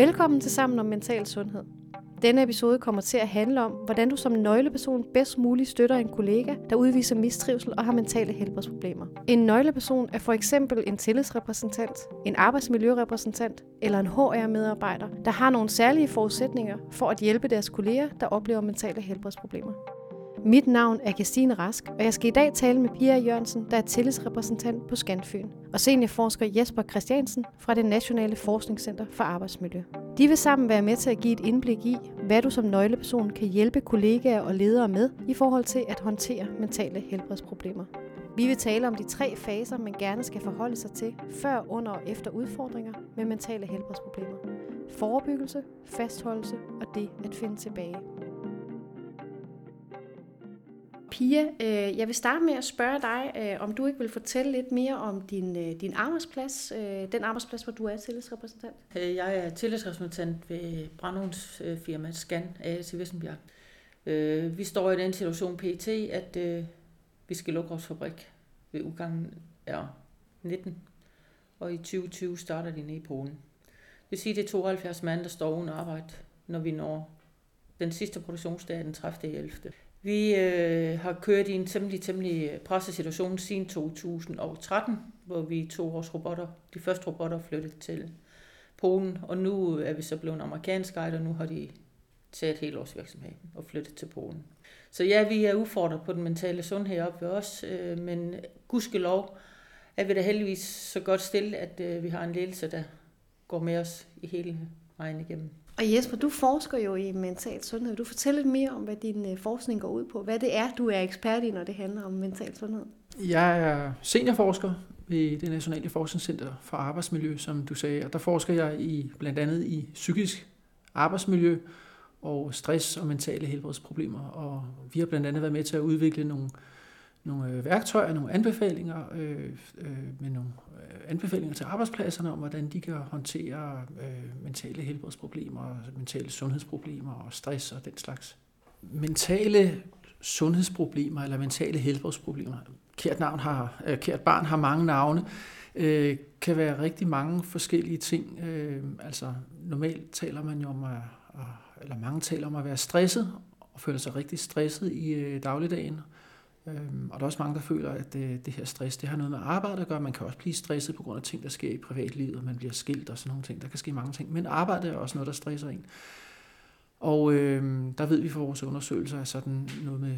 Velkommen til Sammen om Mental Sundhed. Denne episode kommer til at handle om, hvordan du som nøgleperson bedst muligt støtter en kollega, der udviser mistrivsel og har mentale helbredsproblemer. En nøgleperson er for eksempel en tillidsrepræsentant, en arbejdsmiljørepræsentant eller en HR-medarbejder, der har nogle særlige forudsætninger for at hjælpe deres kolleger, der oplever mentale helbredsproblemer. Mit navn er Christine Rask, og jeg skal i dag tale med Pia Jørgensen, der er tillidsrepræsentant på Scanfyn, og seniorforsker Jesper Christiansen fra det Nationale Forskningscenter for Arbejdsmiljø. De vil sammen være med til at give et indblik i, hvad du som nøgleperson kan hjælpe kollegaer og ledere med i forhold til at håndtere mentale helbredsproblemer. Vi vil tale om de tre faser, man gerne skal forholde sig til, før, under og efter udfordringer med mentale helbredsproblemer. Forebyggelse, fastholdelse og det at finde tilbage. Pia, øh, jeg vil starte med at spørge dig, øh, om du ikke vil fortælle lidt mere om din, øh, din arbejdsplads, øh, den arbejdsplads, hvor du er tillidsrepræsentant. Øh, jeg er tillidsrepræsentant ved Brandhunds øh, firma Scan AS i Vissenbjerg. Vi står i den situation PT, at vi skal lukke vores fabrik ved udgangen af 19, og i 2020 starter de nede i Polen. Det vil sige, at det er 72 mand, der står uden arbejde, når vi når den sidste produktionsdag den 30. Vi øh, har kørt i en temmelig, temmelig øh, presset situation siden 2013, hvor vi tog vores robotter, de første robotter flyttet til Polen, og nu er vi så blevet amerikansk guide, og nu har de taget hele vores virksomhed og flyttet til Polen. Så ja, vi er udfordret på den mentale sundhed op ved os, øh, men gudskelov er vi da heldigvis så godt stille, at øh, vi har en ledelse, der går med os i hele vejen igennem. Og Jesper, du forsker jo i mental sundhed. Du fortæller lidt mere om, hvad din øh, forskning går ud på. Hvad det er, du er ekspert i, når det handler om mental sundhed. Jeg er seniorforsker ved det Nationale Forskningscenter for Arbejdsmiljø, som du sagde. Og der forsker jeg i blandt andet i psykisk arbejdsmiljø og stress og mentale helbredsproblemer. Og vi har blandt andet været med til at udvikle nogle nogle øh, værktøjer, nogle anbefalinger øh, øh, med nogle øh, anbefalinger til arbejdspladserne om, hvordan de kan håndtere øh, mentale helbredsproblemer, mentale sundhedsproblemer og stress og den slags. Mentale sundhedsproblemer eller mentale helbredsproblemer, kært, navn har, øh, kært barn har mange navne, øh, kan være rigtig mange forskellige ting. Øh, altså normalt taler man jo om at, eller mange taler om at være stresset og føle sig rigtig stresset i øh, dagligdagen. Øhm, og der er også mange, der føler, at det, det her stress, det har noget med arbejde at gøre. Man kan også blive stresset på grund af ting, der sker i privatlivet, man bliver skilt og sådan nogle ting. Der kan ske mange ting. Men arbejde er også noget, der stresser en. Og øh, der ved vi fra vores undersøgelser, at sådan noget med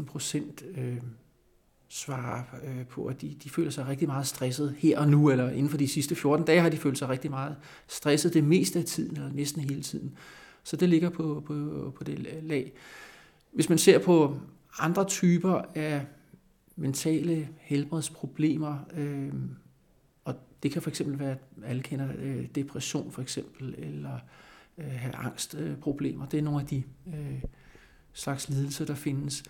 14-15 procent øh, svarer øh, på, at de, de føler sig rigtig meget stresset her og nu, eller inden for de sidste 14 dage har de følt sig rigtig meget stresset det meste af tiden, eller næsten hele tiden. Så det ligger på, på, på det lag. Hvis man ser på andre typer af mentale helbredsproblemer, øh, og det kan for eksempel være, at alle kender øh, depression for eksempel, eller øh, have angstproblemer. Det er nogle af de øh, slags lidelser, der findes.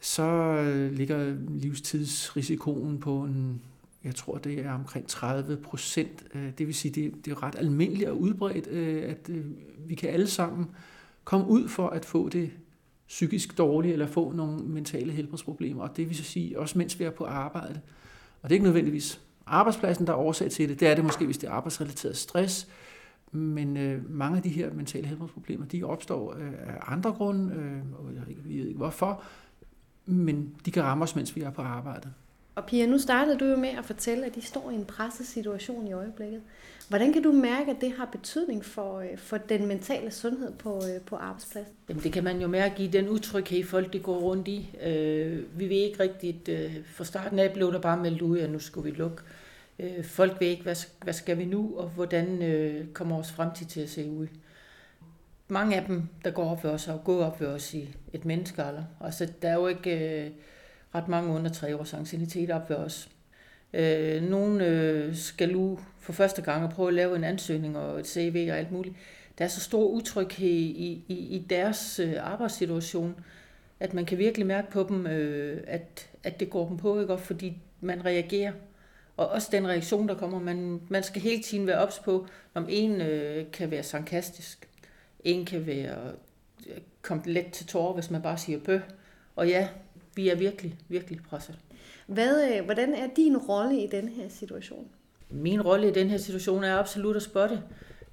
Så øh, ligger livstidsrisikoen på en, jeg tror det er omkring 30 procent. Øh, det vil sige, det, det er ret almindeligt og udbredt, øh, at øh, vi kan alle sammen komme ud for at få det psykisk dårlige eller få nogle mentale helbredsproblemer. Og det vil så sige, også mens vi er på arbejde. Og det er ikke nødvendigvis arbejdspladsen, der er årsag til det. Det er det måske, hvis det er arbejdsrelateret stress. Men øh, mange af de her mentale helbredsproblemer, de opstår øh, af andre grunde, øh, og jeg ved ikke hvorfor, men de kan ramme os, mens vi er på arbejde. Og Pia, nu startede du jo med at fortælle, at de står i en presset situation i øjeblikket. Hvordan kan du mærke, at det har betydning for, øh, for den mentale sundhed på, øh, på arbejdspladsen? Jamen, det kan man jo mærke i den utryghed, folk de går rundt i. Øh, vi ved ikke rigtigt, øh, fra starten af blev der bare meldt ud, at nu skulle vi lukke. Øh, folk ved ikke, hvad, hvad skal vi nu, og hvordan øh, kommer vores fremtid til at se ud. Mange af dem, der går op ved os, har gået op ved os i et menneskealder. Altså, der er jo ikke... Øh, ret mange under tre års anciennitet op ved os. Øh, nogle øh, skal nu for første gang prøve at lave en ansøgning og et CV og alt muligt. Der er så stor utryghed i, i, i deres øh, arbejdssituation, at man kan virkelig mærke på dem, øh, at, at det går dem på, ikke? fordi man reagerer. Og også den reaktion, der kommer, man, man skal hele tiden være ops på, om en øh, kan være sarkastisk, en kan være øh, komme let til tårer, hvis man bare siger bøh. Og ja, vi er virkelig, virkelig presset. Hvad, øh, hvordan er din rolle i den her situation? Min rolle i den her situation er absolut at spotte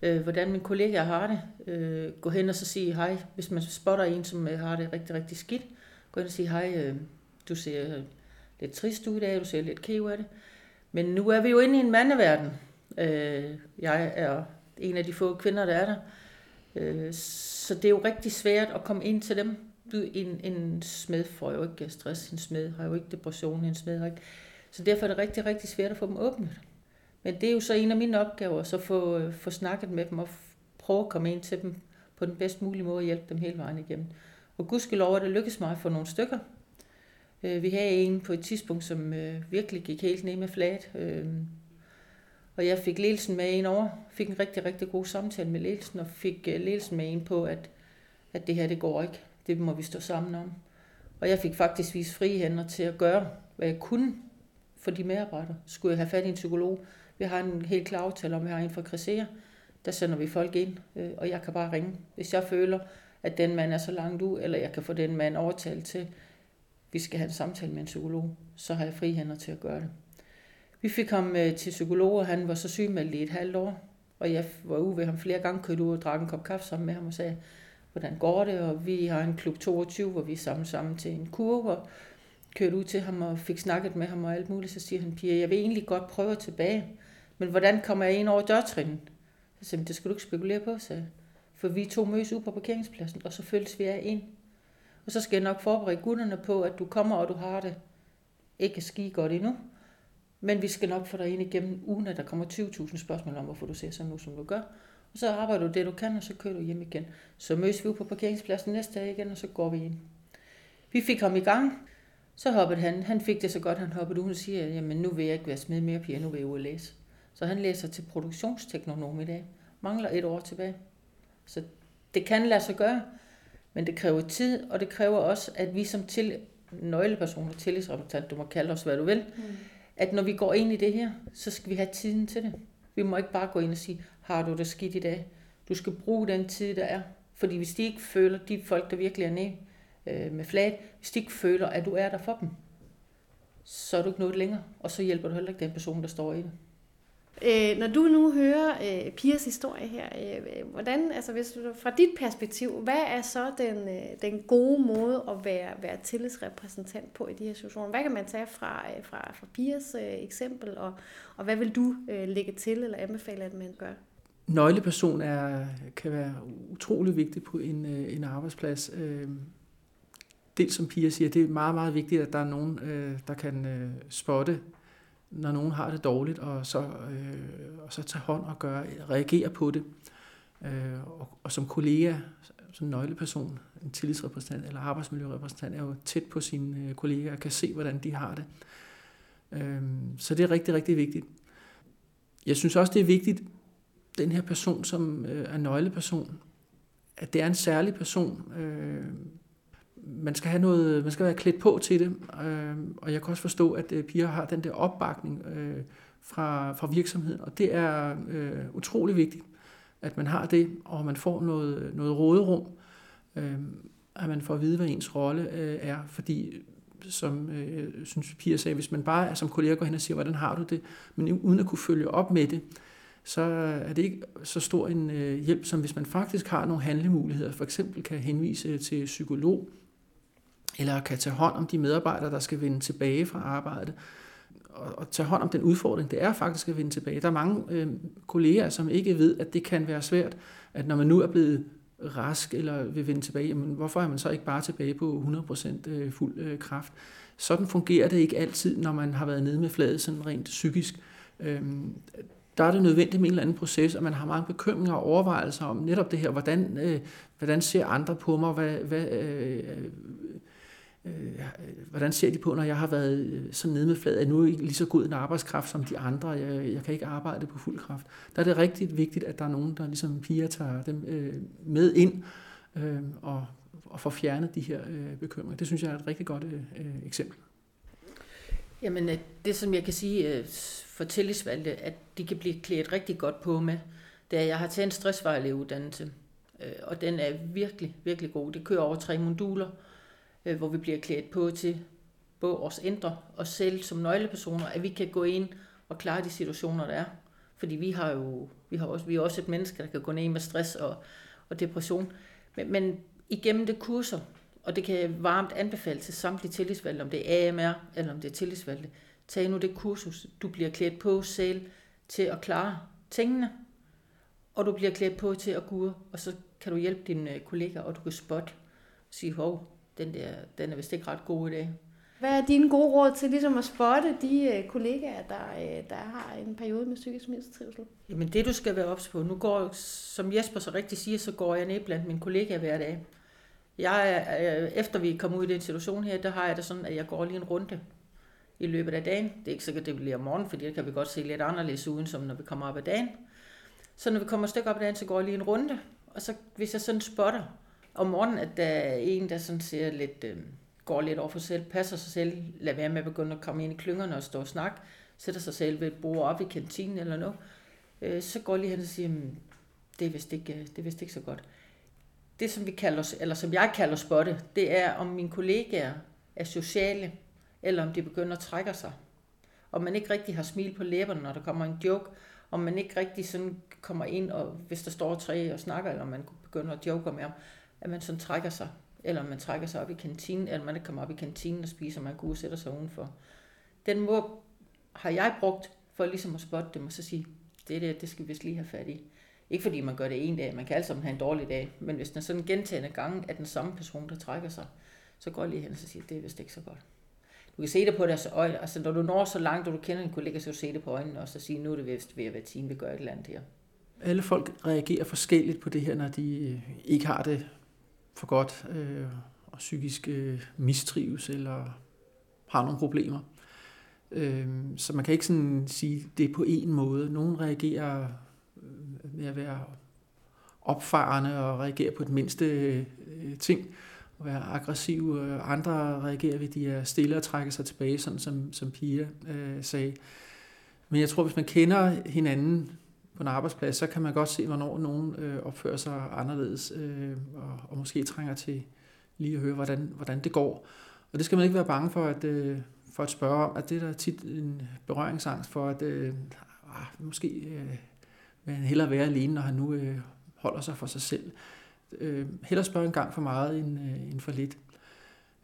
øh, hvordan min kollega har det. Øh, gå hen og så sige hej, hvis man spotter en, som øh, har det rigtig, rigtig skidt. Gå hen og sige hej, øh, du ser lidt trist ud i dag, du ser lidt kæv af det. Men nu er vi jo inde i en mandeverden. Øh, jeg er en af de få kvinder, der er der. Øh, så det er jo rigtig svært at komme ind til dem. En, en smed får jo ikke stress, en smed har jo ikke depression, en smed har ikke... Så derfor er det rigtig, rigtig svært at få dem åbnet. Men det er jo så en af mine opgaver, så få, øh, få snakket med dem og prøve at komme ind til dem på den bedst mulige måde og hjælpe dem hele vejen igennem. Og gudskelov er det lykkedes mig for nogle stykker. Øh, vi havde en på et tidspunkt, som øh, virkelig gik helt ned med flat. Og jeg fik ledelsen med en over, fik en rigtig, rigtig god samtale med ledelsen, og fik ledelsen med en på, at, at det her, det går ikke. Det må vi stå sammen om. Og jeg fik faktisk vist frie hænder til at gøre, hvad jeg kunne for de medarbejdere. Skulle jeg have fat i en psykolog, vi har en helt klar aftale om, vi har en fra Crescere, Der sender vi folk ind, øh, og jeg kan bare ringe. Hvis jeg føler, at den mand er så langt ud, eller jeg kan få den mand overtalt til, vi skal have en samtale med en psykolog, så har jeg fri hænder til at gøre det. Vi fik ham øh, til psykolog, og han var så sygemeldt i et halvt år. Og jeg var ude ved ham flere gange, kørte ud og drak en kop kaffe sammen med ham og sagde, hvordan går det? Og vi har en klub 22, hvor vi er sammen sammen til en kurve, og kørte ud til ham og fik snakket med ham og alt muligt. Så siger han, Pia, jeg vil egentlig godt prøve tilbage. Men hvordan kommer jeg ind over dørtrinnen? Så sagde det skal du ikke spekulere på, sagde For vi to mødes ud på parkeringspladsen, og så følges vi af ind. Og så skal jeg nok forberede gutterne på, at du kommer, og du har det ikke ski godt endnu. Men vi skal nok få dig ind igennem ugen, at der kommer 20.000 spørgsmål om, hvorfor du ser sådan nu, som du gør. Og så arbejder du det, du kan, og så kører du hjem igen. Så mødes vi på parkeringspladsen næste dag igen, og så går vi ind. Vi fik ham i gang. Så hoppede han. Han fik det så godt, han hoppede ud og siger, jamen nu vil jeg ikke være smed mere, piger, nu vil jeg ud og læse. Så han læser til produktionsteknonom i dag. Mangler et år tilbage. Så det kan lade sig gøre, men det kræver tid, og det kræver også, at vi som til, nøglepersoner, tillidsrepræsentant, du må kalde os, hvad du vil, mm. at når vi går ind i det her, så skal vi have tiden til det. Vi må ikke bare gå ind og sige, har du det skidt i dag? Du skal bruge den tid, der er. Fordi hvis de ikke føler, de folk, der virkelig er nede øh, med flat, hvis de ikke føler, at du er der for dem, så er du ikke noget længere, og så hjælper du heller ikke den person, der står i det. Øh, når du nu hører øh, Pias historie her, øh, øh, hvordan, altså hvis du, fra dit perspektiv, hvad er så den, øh, den gode måde at være, være tillidsrepræsentant på i de her situationer? Hvad kan man tage fra, øh, fra, fra Pias øh, eksempel, og, og hvad vil du øh, lægge til eller anbefale, at man gør? Nøgleperson er, kan være utrolig vigtig på en, øh, en arbejdsplads. Øh, dels som Pia siger, det er meget, meget vigtigt, at der er nogen, øh, der kan øh, spotte når nogen har det dårligt, og så, øh, og så tage hånd og gøre, reagere på det. Øh, og, og som kollega, som nøgleperson, en tillidsrepræsentant eller arbejdsmiljørepræsentant, er jo tæt på sine øh, kollegaer og kan se, hvordan de har det. Øh, så det er rigtig, rigtig vigtigt. Jeg synes også, det er vigtigt, den her person, som øh, er nøgleperson, at det er en særlig person. Øh, man skal have noget, man skal være klædt på til det, øh, og jeg kan også forstå, at øh, piger har den der opbakning øh, fra, fra virksomheden, og det er øh, utrolig vigtigt, at man har det, og man får noget, noget råderum, øh, at man får at vide, hvad ens rolle øh, er, fordi som øh, synes Pia sagde, hvis man bare som kollega går hen og siger, hvordan har du det, men uden at kunne følge op med det, så er det ikke så stor en øh, hjælp, som hvis man faktisk har nogle handlemuligheder, for eksempel kan henvise til psykolog, eller kan tage hånd om de medarbejdere, der skal vende tilbage fra arbejde, og, og tage hånd om den udfordring, det er faktisk at vende tilbage. Der er mange øh, kolleger, som ikke ved, at det kan være svært, at når man nu er blevet rask eller vil vende tilbage, jamen, hvorfor er man så ikke bare tilbage på 100% øh, fuld øh, kraft? Sådan fungerer det ikke altid, når man har været nede med fladet sådan rent psykisk. Øhm, der er det nødvendigt med en eller anden proces, og man har mange bekymringer og overvejelser om netop det her, hvordan, øh, hvordan ser andre på mig, hvad, hvad, øh, øh, hvordan ser de på, når jeg har været øh, så nede med fladet, at nu er jeg ikke lige så god en arbejdskraft som de andre, jeg, jeg kan ikke arbejde på fuld kraft. Der er det rigtig vigtigt, at der er nogen, der ligesom piger tager dem øh, med ind øh, og, og får fjernet de her øh, bekymringer. Det synes jeg er et rigtig godt øh, øh eksempel. Jamen, øh, det som jeg kan sige øh, for tillidsvalgte, at de kan blive klædt rigtig godt på med, det er, at jeg har taget en stressvejleuddannelse, og den er virkelig, virkelig god. Det kører over tre moduler, øh, hvor vi bliver klædt på til både os ændre og selv som nøglepersoner, at vi kan gå ind og klare de situationer, der er. Fordi vi har jo vi har også, vi er også et menneske, der kan gå ned med stress og, og depression. Men, men igennem det kurser, og det kan jeg varmt anbefale til samtlige tillidsvalgte, om det er AMR eller om det er tillidsvalgte, tag nu det kursus. Du bliver klædt på selv til at klare tingene, og du bliver klædt på til at gå og så kan du hjælpe dine øh, kollegaer, og du kan spotte og sige, hov, den, der, den er vist ikke ret god i dag. Hvad er dine gode råd til ligesom at spotte de øh, kollegaer, der, øh, der har en periode med psykisk mistrivsel? Jamen det du skal være ops på, nu går, som Jesper så rigtig siger, så går jeg ned blandt mine kollegaer hver dag. Jeg, efter vi kommer ud i den situation her, der har jeg det sådan, at jeg går lige en runde i løbet af dagen. Det er ikke sikkert, det bliver om morgenen, fordi det kan vi godt se lidt anderledes uden, som når vi kommer op ad dagen. Så når vi kommer et stykke op ad dagen, så går jeg lige en runde, og så hvis jeg sådan spotter om morgenen, at der er en, der sådan ser lidt, øh, går lidt over for sig selv, passer sig selv, lader være med at begynde at komme ind i klyngerne og stå og snakke, sætter sig selv ved et bord op i kantinen eller noget, øh, så går lige hen og siger, hmm, det er vist ikke, øh, det er vist ikke så godt. Det, som vi kalder, eller som jeg kalder spotte, det er, om mine kollegaer er sociale, eller om de begynder at trække sig. Om man ikke rigtig har smil på læberne, når der kommer en joke, om man ikke rigtig sådan kommer ind, og hvis der står tre og snakker, eller man begynder at joke med ham, at man sådan trækker sig, eller man trækker sig op i kantinen, eller man ikke kommer op i kantinen og spiser, man går og sætter sig udenfor. Den måde har jeg brugt for ligesom at spotte dem og så sige, det der, det skal vi vist lige have fat i. Ikke fordi man gør det en dag, man kan altså have en dårlig dag, men hvis den er sådan gentagende gange at den samme person, der trækker sig, så går jeg lige hen og siger, det er vist ikke så godt. Du kan se det på deres øjne, altså når du når så langt, og du kender en kollega, så kan du se det på øjnene, og så sige, nu er det vist ved at være time, vi gør et eller andet her. Alle folk reagerer forskelligt på det her, når de øh, ikke har det for godt, øh, og psykisk øh, mistrives, eller har nogle problemer. Øh, så man kan ikke sådan sige, det er på en måde. Nogle reagerer øh, med at være opfarende og reagerer på det mindste øh, ting, og være aggressive. Øh, andre reagerer ved, at de er stille og trækker sig tilbage, sådan som, som Pia øh, sagde. Men jeg tror, hvis man kender hinanden på en arbejdsplads, så kan man godt se, hvornår nogen øh, opfører sig anderledes, øh, og, og måske trænger til lige at høre, hvordan, hvordan det går. Og det skal man ikke være bange for at, øh, for at spørge om, at det er der tit en berøringsangst for, at øh, ah, måske øh, vil han hellere være alene, når han nu øh, holder sig for sig selv. Øh, hellere spørge en gang for meget end, øh, end for lidt.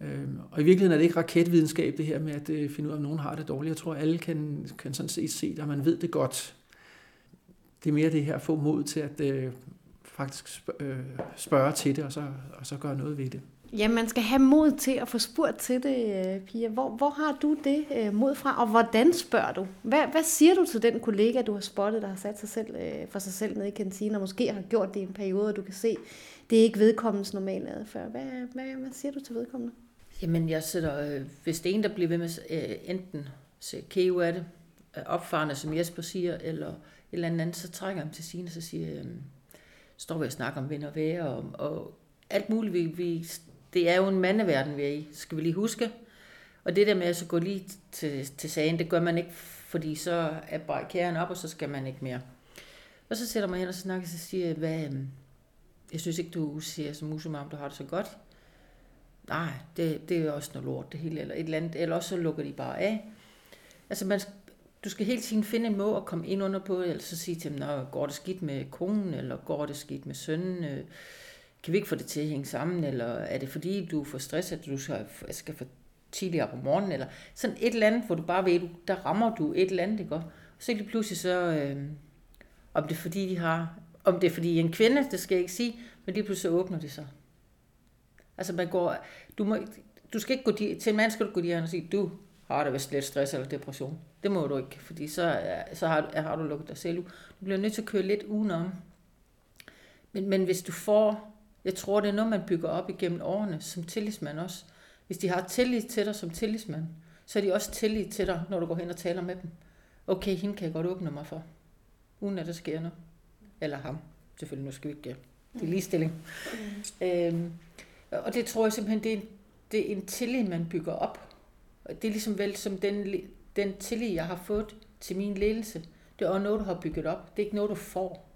Øh, og i virkeligheden er det ikke raketvidenskab, det her med at øh, finde ud af, om nogen har det dårligt. Jeg tror, alle kan, kan sådan set se det, og man ved det godt. Det er mere det her at få mod til at øh, faktisk spørge, øh, spørge til det, og så, og så gøre noget ved det. Ja, man skal have mod til at få spurgt til det, øh, Pia. Hvor, hvor har du det øh, mod fra, og hvordan spørger du? Hvad, hvad siger du til den kollega, du har spottet, der har sat sig selv øh, for sig selv nede i kantinen, og måske har gjort det i en periode, og du kan se, det er ikke vedkommendes normale adfærd. Hvad, hvad, hvad siger du til vedkommende? Jamen, jeg sætter, hvis det er en, der bliver ved med øh, enten se kæve af det, opfarende, som Jesper siger, eller et eller andet, så trækker jeg ham til sine, og så siger jeg, øhm, står vi og snakker om vind og vejr, og, og alt muligt. Vi, vi, det er jo en mandeverden, vi er i, skal vi lige huske. Og det der med at så gå lige til, til sagen, det gør man ikke, fordi så er barrikæren op, og så skal man ikke mere. Og så sætter man hen og snakker, og så siger jeg, hvad, øhm, jeg synes ikke, du siger som musum du har det så godt. Nej, det, det er også noget lort, det hele, eller et eller andet, eller også så lukker de bare af. Altså, man, du skal hele tiden finde en måde at komme ind under på, eller så sige til dem, Nå, går det skidt med konen, eller går det skidt med sønnen, øh, kan vi ikke få det til at hænge sammen, eller er det fordi, du får stress, at du skal, skal for tidligere på morgenen, eller sådan et eller andet, hvor du bare ved, der rammer du et eller andet, ikke? Og så lige pludselig så, øh, om det er fordi, de har, om det er fordi en kvinde, det skal jeg ikke sige, men lige pludselig så åbner det sig. Altså man går, du, må, du skal ikke gå til en mand skal du gå direkte og sige, du har det vist lidt stress eller depression. Det må du ikke, fordi så, så har, har du lukket dig selv ud. Du bliver nødt til at køre lidt udenom. Men, men hvis du får, jeg tror det er noget, man bygger op igennem årene som tillidsmand også. Hvis de har tillid til dig som tillidsmand, så er de også tillid til dig, når du går hen og taler med dem. Okay, hende kan jeg godt åbne mig for, uden at der sker noget. Eller ham. Selvfølgelig, nu skal vi ikke det er ligestilling. Mm. Øhm, og det tror jeg simpelthen, det er, det er en tillid, man bygger op. Og det er ligesom vel som den, den tillid, jeg har fået til min ledelse. Det er også noget, du har bygget op. Det er ikke noget, du får.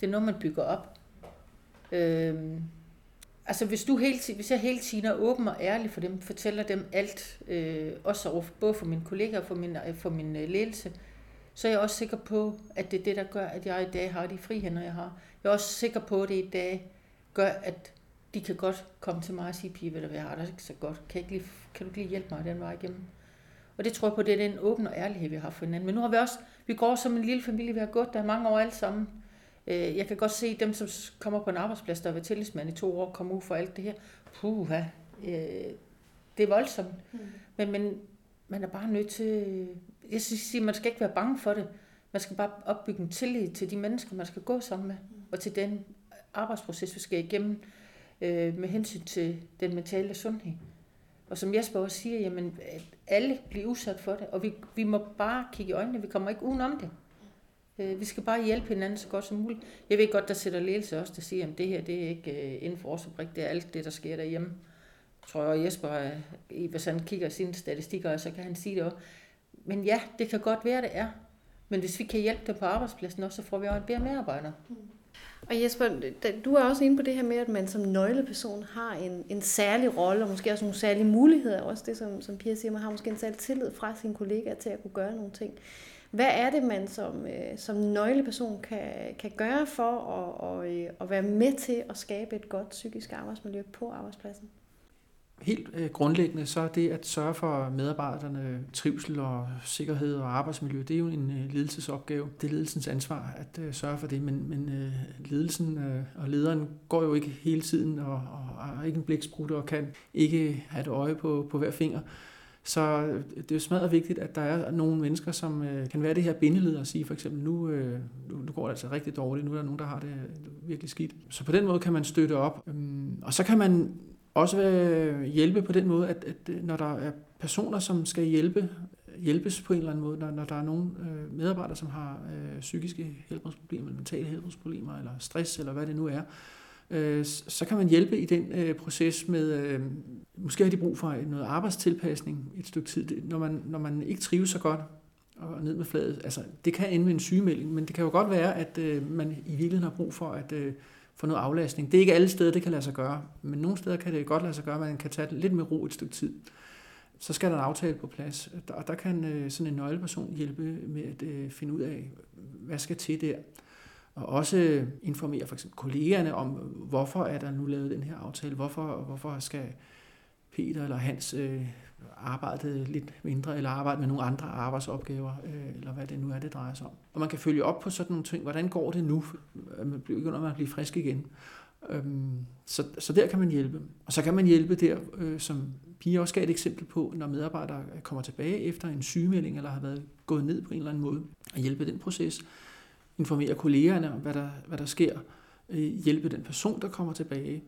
Det er noget, man bygger op. Øhm, altså hvis, du hele tiden, hvis jeg hele tiden er åben og ærlig for dem, fortæller dem alt, øh, også over, både for mine kollegaer og for min, øh, for min øh, ledelse, så er jeg også sikker på, at det er det, der gør, at jeg i dag har de frihænder, jeg har. Jeg er også sikker på, at det i dag gør, at de kan godt komme til mig og sige, pige, ved du hvad, jeg har det ikke så godt. Kan, ikke lige, kan du ikke lige hjælpe mig den vej igennem? Og det tror jeg på, det er den åbne og ærlighed, vi har for hinanden. Men nu har vi også, vi går som en lille familie, vi har gået der mange år alle sammen. Øh, jeg kan godt se dem, som kommer på en arbejdsplads, der har været tillidsmand i to år, kommer ud for alt det her. Puh, øh, det er voldsomt. Mm. Men, men man er bare nødt til, jeg synes, man skal ikke være bange for det. Man skal bare opbygge en tillid til de mennesker, man skal gå sammen med, mm. og til den arbejdsproces, vi skal igennem øh, med hensyn til den mentale sundhed. Og som Jesper også siger, jamen, alle bliver udsat for det, og vi, vi må bare kigge i øjnene, vi kommer ikke udenom det. Øh, vi skal bare hjælpe hinanden så godt som muligt. Jeg ved godt, der sætter ledelse også, der siger, at det her det er ikke øh, inden for årsoprik, det er alt det, der sker derhjemme. Tror jeg, Jesper, øh, hvis han kigger sine statistikker, så kan han sige det også. Men ja, det kan godt være, det er. Men hvis vi kan hjælpe dem på arbejdspladsen også, så får vi også en bedre medarbejder. Mm. Og Jesper, du er også inde på det her med, at man som nøgleperson har en, en særlig rolle, og måske også nogle særlige muligheder. Også det, som, som Pia siger, man har måske en særlig tillid fra sine kollegaer til at kunne gøre nogle ting. Hvad er det, man som, øh, som nøgleperson kan, kan gøre for at, og, øh, at være med til at skabe et godt psykisk arbejdsmiljø på arbejdspladsen? Helt øh, grundlæggende, så er det at sørge for medarbejderne trivsel og sikkerhed og arbejdsmiljø, det er jo en øh, ledelsesopgave. Det er ledelsens ansvar at øh, sørge for det, men, men øh, ledelsen øh, og lederen går jo ikke hele tiden og, og er ikke en blæksprut og kan ikke have et øje på, på hver finger. Så øh, det er jo smadret vigtigt, at der er nogle mennesker, som øh, kan være det her bindeled og sige for eksempel, nu, øh, nu, nu går det altså rigtig dårligt, nu er der nogen, der har det virkelig skidt. Så på den måde kan man støtte op. Øhm, og så kan man også hjælpe på den måde, at, at øh, når der er personer, som skal hjælpe, hjælpes på en eller anden måde, når, når der er nogle øh, medarbejdere, som har øh, psykiske helbredsproblemer, eller mentale helbredsproblemer, eller stress, eller hvad det nu er, øh, så kan man hjælpe i den øh, proces med, øh, måske har de brug for noget arbejdstilpasning et stykke tid, når man, når man ikke trives så godt, og ned med fladet. Altså, det kan ende med en sygemelding, men det kan jo godt være, at øh, man i virkeligheden har brug for at øh, få noget aflastning. Det er ikke alle steder, det kan lade sig gøre, men nogle steder kan det godt lade sig gøre, at man kan tage det lidt med ro et stykke tid. Så skal der en aftale på plads, og der kan øh, sådan en nøgleperson hjælpe med at øh, finde ud af, hvad skal til der. Og også øh, informere for eksempel kollegerne om, hvorfor er der nu lavet den her aftale, hvorfor, hvorfor skal Peter eller Hans øh, arbejdede lidt mindre, eller arbejdede med nogle andre arbejdsopgaver, øh, eller hvad det nu er, det drejer sig om. Og man kan følge op på sådan nogle ting. Hvordan går det nu? Øh, man begynder man at blive frisk igen. Øhm, så, så der kan man hjælpe. Og så kan man hjælpe der, øh, som Pia også gav et eksempel på, når medarbejdere kommer tilbage efter en sygemelding, eller har været gået ned på en eller anden måde, og hjælpe den proces. Informere kollegerne om, hvad der, hvad der sker. Øh, hjælpe den person, der kommer tilbage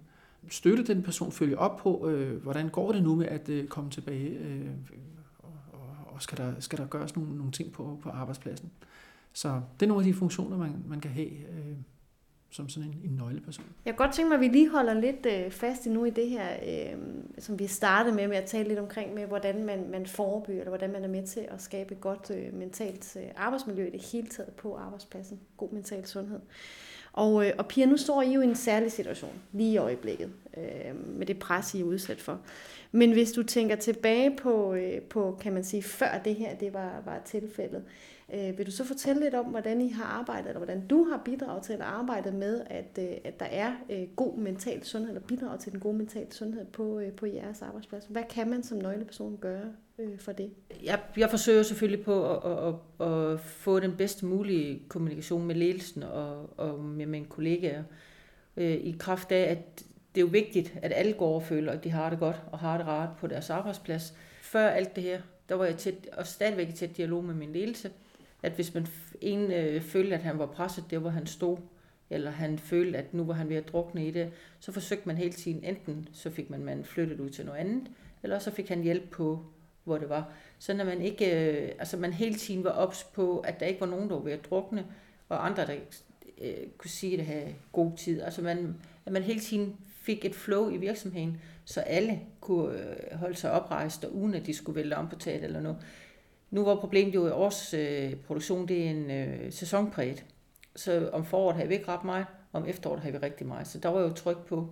støtte den person, følge op på, øh, hvordan går det nu med at øh, komme tilbage, øh, og, og skal, der, skal der gøres nogle, nogle ting på, på arbejdspladsen. Så det er nogle af de funktioner, man, man kan have øh, som sådan en, en nøgleperson. Jeg kan godt tænke mig, at vi lige holder lidt øh, fast i nu i det her, øh, som vi startede med, med at tale lidt omkring, med hvordan man, man forebygger, eller hvordan man er med til at skabe et godt øh, mentalt øh, arbejdsmiljø i det hele taget på arbejdspladsen. God mental sundhed. Og, øh, og Pia, nu står I jo i en særlig situation lige i øjeblikket, øh, med det pres, I er udsat for. Men hvis du tænker tilbage på, øh, på kan man sige, før det her det var, var tilfældet, øh, Øh, vil du så fortælle lidt om, hvordan I har arbejdet, eller hvordan du har bidraget til at arbejde med, at, øh, at der er øh, god mental sundhed, eller bidrager til den gode mental sundhed på, øh, på jeres arbejdsplads? Hvad kan man som nøgleperson gøre øh, for det? Jeg, jeg forsøger selvfølgelig på at, at, at få den bedste mulige kommunikation med ledelsen og, og med mine kollegaer, øh, i kraft af, at det er jo vigtigt, at alle går og føler, at de har det godt og har det rart på deres arbejdsplads. Før alt det her, der var jeg tæt, og stadigvæk i tæt dialog med min ledelse, at hvis man en øh, følte, at han var presset der, hvor han stod, eller han følte, at nu var han ved at drukne i det, så forsøgte man hele tiden, enten så fik man man flyttet ud til noget andet, eller så fik han hjælp på, hvor det var. Så når man ikke, øh, altså man hele tiden var ops på, at der ikke var nogen, der var ved at drukne, og andre, der øh, kunne sige, at det havde god tid. Altså man, at man hele tiden fik et flow i virksomheden, så alle kunne øh, holde sig oprejst, og uden at de skulle vælge om på taget eller noget. Nu var problemet jo, i års øh, produktion det er en øh, sæsonpræget. Så om foråret havde vi ikke ret meget, om efteråret havde vi rigtig meget. Så der var jo tryk på.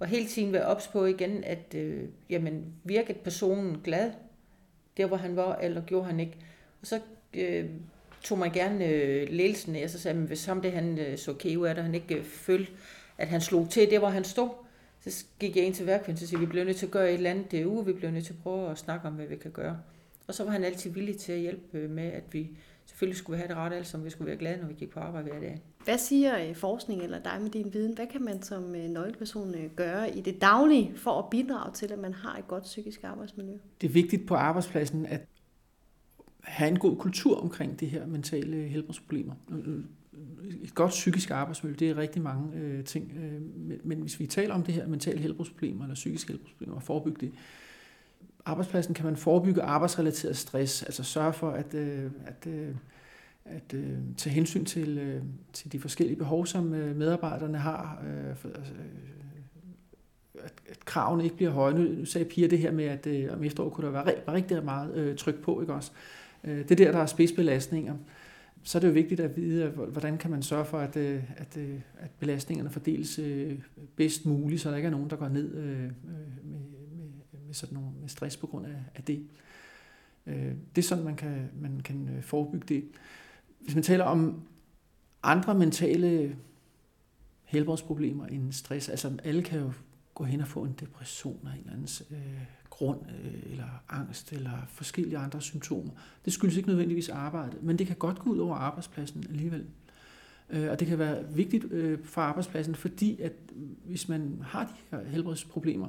Og hele tiden være ops på igen, at øh, jamen, virkede personen glad, der hvor han var, eller gjorde han ikke. Og så øh, tog man gerne øh, ledelsen af, så sagde man, hvis ham det, han øh, så okay ud af han ikke øh, følte, at han slog til, det hvor han stod, så gik jeg ind til værkvinden og sagde, vi bliver nødt til at gøre et eller andet det uge, vi bliver nødt til at prøve at snakke om, hvad vi kan gøre. Og så var han altid villig til at hjælpe med, at vi selvfølgelig skulle have det ret alt, som vi skulle være glade, når vi gik på arbejde hver dag. Hvad siger øh, forskning eller dig med din viden? Hvad kan man som øh, nøgleperson øh, gøre i det daglige for at bidrage til, at man har et godt psykisk arbejdsmiljø? Det er vigtigt på arbejdspladsen at have en god kultur omkring det her mentale helbredsproblemer. Et godt psykisk arbejdsmiljø, det er rigtig mange øh, ting. Øh, men hvis vi taler om det her mentale helbredsproblemer eller psykiske helbredsproblemer og forebygge det, arbejdspladsen kan man forebygge arbejdsrelateret stress, altså sørge for at, øh, at, øh, at øh, tage hensyn til, øh, til de forskellige behov, som øh, medarbejderne har, øh, for, altså, øh, at, at kravene ikke bliver høje. Nu sagde Pia det her med, at øh, om efteråret kunne der være, var rigtig meget øh, tryk på, ikke også? Øh, det der, der er spidsbelastninger. Så er det jo vigtigt at vide, hvordan kan man sørge for, at, øh, at, øh, at belastningerne fordeles øh, bedst muligt, så der ikke er nogen, der går ned øh, øh, med, sådan nogle, med stress på grund af, af det. Øh, det er sådan, man kan, man kan øh, forebygge det. Hvis man taler om andre mentale helbredsproblemer end stress, altså alle kan jo gå hen og få en depression af en eller anden øh, grund, øh, eller angst, eller forskellige andre symptomer. Det skyldes ikke nødvendigvis arbejdet, men det kan godt gå ud over arbejdspladsen alligevel. Øh, og det kan være vigtigt øh, for arbejdspladsen, fordi at øh, hvis man har de her helbredsproblemer,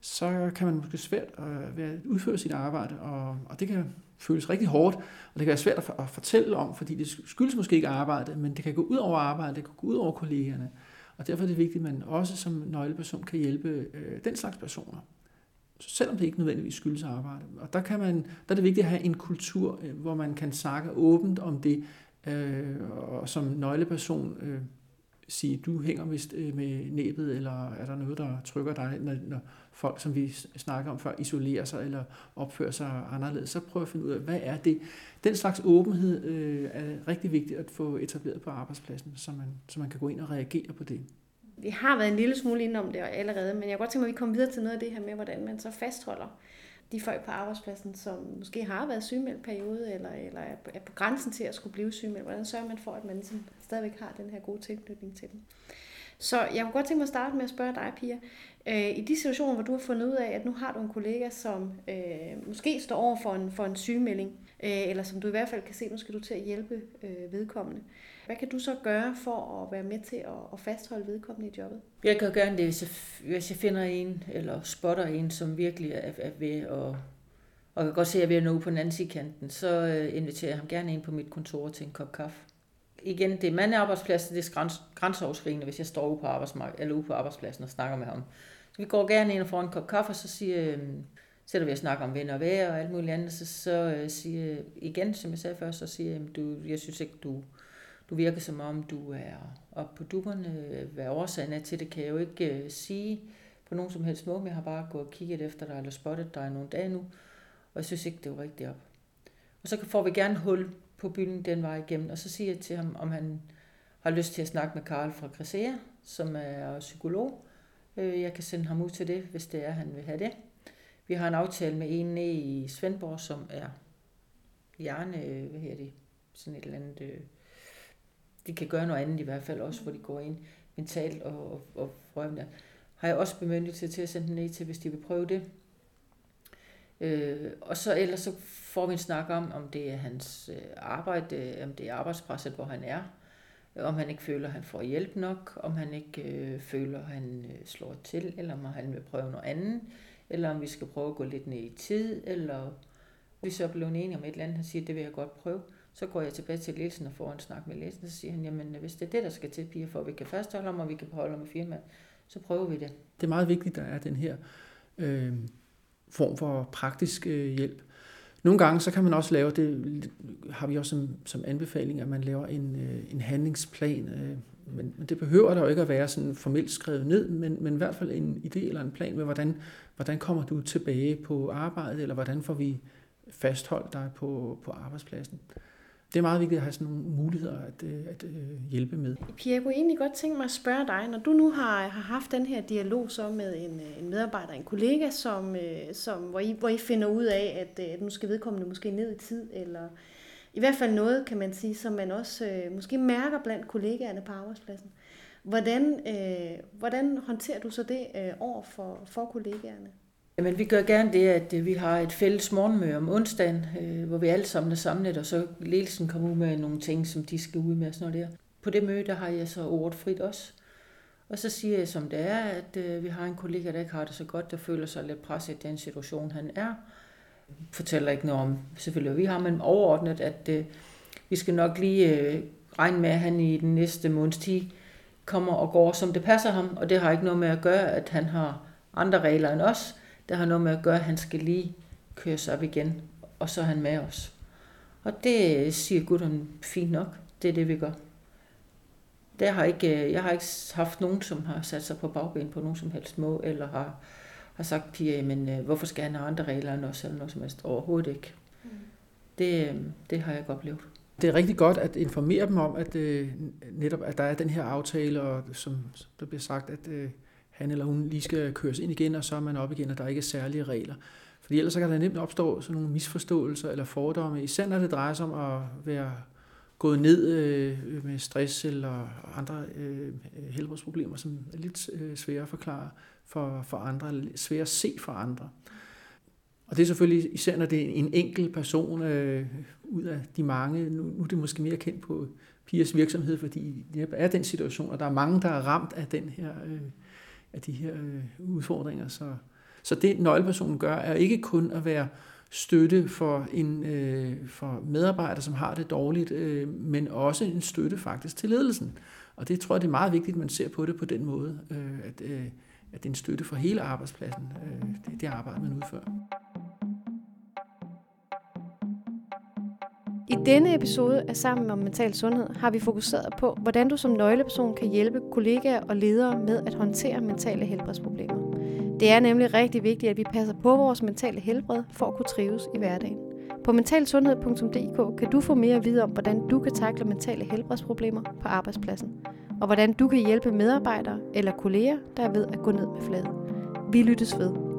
så kan man måske svært øh, at udføre sit arbejde, og, og det kan føles rigtig hårdt, og det kan være svært at, at fortælle om, fordi det skyldes måske ikke arbejde, men det kan gå ud over arbejdet, det kan gå ud over kollegerne. Og derfor er det vigtigt, at man også som nøgleperson kan hjælpe øh, den slags personer selvom det ikke nødvendigvis skyldes arbejde. Og der, kan man, der er det vigtigt at have en kultur, øh, hvor man kan snakke åbent om det, øh, og som nøgleperson øh, sige, du hænger vist øh, med næbet, eller er der noget, der trykker dig, når, når folk, som vi snakker om før, isolerer sig eller opfører sig anderledes, så prøv at finde ud af, hvad er det? Den slags åbenhed øh, er rigtig vigtigt at få etableret på arbejdspladsen, så man, så man kan gå ind og reagere på det vi har været en lille smule inde om det allerede, men jeg kunne godt tænke mig, at vi kommer videre til noget af det her med, hvordan man så fastholder de folk på arbejdspladsen, som måske har været sygemeldt periode, eller, eller er på grænsen til at skulle blive sygemeldt. Hvordan sørger man for, at man ligesom stadigvæk har den her gode tilknytning til dem? Så jeg kunne godt tænke mig at starte med at spørge dig, Pia. Øh, I de situationer, hvor du har fundet ud af, at nu har du en kollega, som øh, måske står over for en, for en sygemelding, øh, eller som du i hvert fald kan se, nu skal du til at hjælpe øh, vedkommende. Hvad kan du så gøre for at være med til at, at fastholde vedkommende i jobbet? Jeg kan gøre det, hvis jeg, hvis jeg finder en, eller spotter en, som virkelig er, er ved at og kan godt se, at jeg er ved at nå på den anden side kanten, så øh, inviterer jeg ham gerne ind på mit kontor til en kop kaffe igen, det er mandearbejdspladsen, det er græns, grænseoverskridende, hvis jeg står ude på, arbejdsmark- eller ude på arbejdspladsen og snakker med ham. Så vi går gerne ind og får en kop kaffe, og så siger, øh, sætter vi og snakker om venner og vejr og alt muligt andet, så, så øh, siger igen, som jeg sagde før, så siger jeg, du, jeg synes ikke, du, du virker som om, du er oppe på dupperne. Hvad årsagen er til det, kan jeg jo ikke øh, sige på nogen som helst måde, men jeg har bare gået og kigget efter dig, eller spottet dig nogle dage nu, og jeg synes ikke, det var rigtigt op. Og så får vi gerne hul på byen den vej igennem, og så siger jeg til ham, om han har lyst til at snakke med Karl fra Grisea, som er psykolog. Øh, jeg kan sende ham ud til det, hvis det er, han vil have det. Vi har en aftale med en nede i Svendborg, som er hjerne, øh, hvad hedder det, sådan et eller andet, øh, de kan gøre noget andet i hvert fald også, hvor de går ind mentalt og, og, og røvende. Har jeg også bemyndigelse til at sende den ned til, hvis de vil prøve det. Øh, og så ellers så får vi en snak om, om det er hans øh, arbejde, øh, om det er arbejdspresset, hvor han er, øh, om han ikke føler, at han får hjælp nok, om han ikke øh, føler, at han øh, slår til, eller om han vil prøve noget andet, eller om vi skal prøve at gå lidt ned i tid, eller vi så er blevet enige om et eller andet, han siger, det vil jeg godt prøve. Så går jeg tilbage til ledelsen og får en snak med ledelsen, og så siger han, jamen hvis det er det, der skal til, piger, for at vi kan fastholde ham, og vi kan beholde ham i firmaet, så prøver vi det. Det er meget vigtigt, at der er den her øh, form for praktisk øh, hjælp. Nogle gange så kan man også lave, det har vi også som, som anbefaling, at man laver en, øh, en handlingsplan. Øh, men, men det behøver der jo ikke at være sådan formelt skrevet ned, men, men i hvert fald en idé eller en plan med, hvordan, hvordan kommer du tilbage på arbejdet, eller hvordan får vi fastholdt dig på, på arbejdspladsen det er meget vigtigt at have sådan nogle muligheder at, øh, at, at hjælpe med. Pia, jeg kunne egentlig godt tænke mig at spørge dig, når du nu har, har haft den her dialog så med en, øh, en medarbejder, en kollega, som, som, hvor, I, hvor I finder ud af, at, at nu skal vedkommende måske ned i tid, eller i hvert fald noget, kan man sige, som man også øh, måske mærker blandt kollegaerne på arbejdspladsen. Hvordan, øh, hvordan håndterer du så det øh, over for, for kollegaerne? Jamen, vi gør gerne det, at øh, vi har et fælles morgenmøde om onsdagen, øh, hvor vi alle sammen er samlet, og så ledelsen kommer ud med nogle ting, som de skal ud med og sådan noget der. På det møde, der har jeg så ordet frit også. Og så siger jeg, som det er, at øh, vi har en kollega, der ikke har det så godt, der føler sig lidt presset i den situation, han er. Fortæller ikke noget om, selvfølgelig, vi har, men overordnet, at øh, vi skal nok lige øh, regne med, at han i den næste måneds tid kommer og går, som det passer ham, og det har ikke noget med at gøre, at han har andre regler end os. Det har noget med at gøre, at han skal lige køre sig op igen, og så er han med os. Og det siger gutterne fint nok. Det er det, vi gør. Det har ikke, jeg har ikke haft nogen, som har sat sig på bagben på nogen som helst måde, eller har, har sagt, Pia, men øh, hvorfor skal han have andre regler end os, eller noget som helst. Overhovedet ikke. Mm. Det, øh, det har jeg ikke oplevet. Det er rigtig godt at informere dem om, at øh, netop at der er den her aftale, og som der bliver sagt, at øh, han eller hun lige skal køres ind igen, og så er man op igen, og der ikke er særlige regler. Fordi ellers så kan der nemt opstå sådan nogle misforståelser eller fordomme, især når det drejer sig om at være gået ned øh, med stress eller andre øh, helbredsproblemer, som er lidt øh, svære at forklare for, for andre, svære at se for andre. Og det er selvfølgelig især, når det er en enkelt person øh, ud af de mange. Nu, nu er det måske mere kendt på Pias virksomhed, fordi det er den situation, og der er mange, der er ramt af, den her, øh, af de her øh, udfordringer. Så, så det nøglepersonen gør, er ikke kun at være støtte for en øh, for medarbejder, som har det dårligt, øh, men også en støtte faktisk til ledelsen. Og det tror jeg, det er meget vigtigt, at man ser på det på den måde, øh, at, øh, at det er en støtte for hele arbejdspladsen, øh, det, det arbejde, man udfører. I denne episode af Sammen om Mental Sundhed har vi fokuseret på, hvordan du som nøgleperson kan hjælpe kollegaer og ledere med at håndtere mentale helbredsproblemer. Det er nemlig rigtig vigtigt, at vi passer på vores mentale helbred for at kunne trives i hverdagen. På mentalsundhed.dk kan du få mere at vide om, hvordan du kan takle mentale helbredsproblemer på arbejdspladsen, og hvordan du kan hjælpe medarbejdere eller kolleger, der er ved at gå ned med fladen. Vi lyttes ved.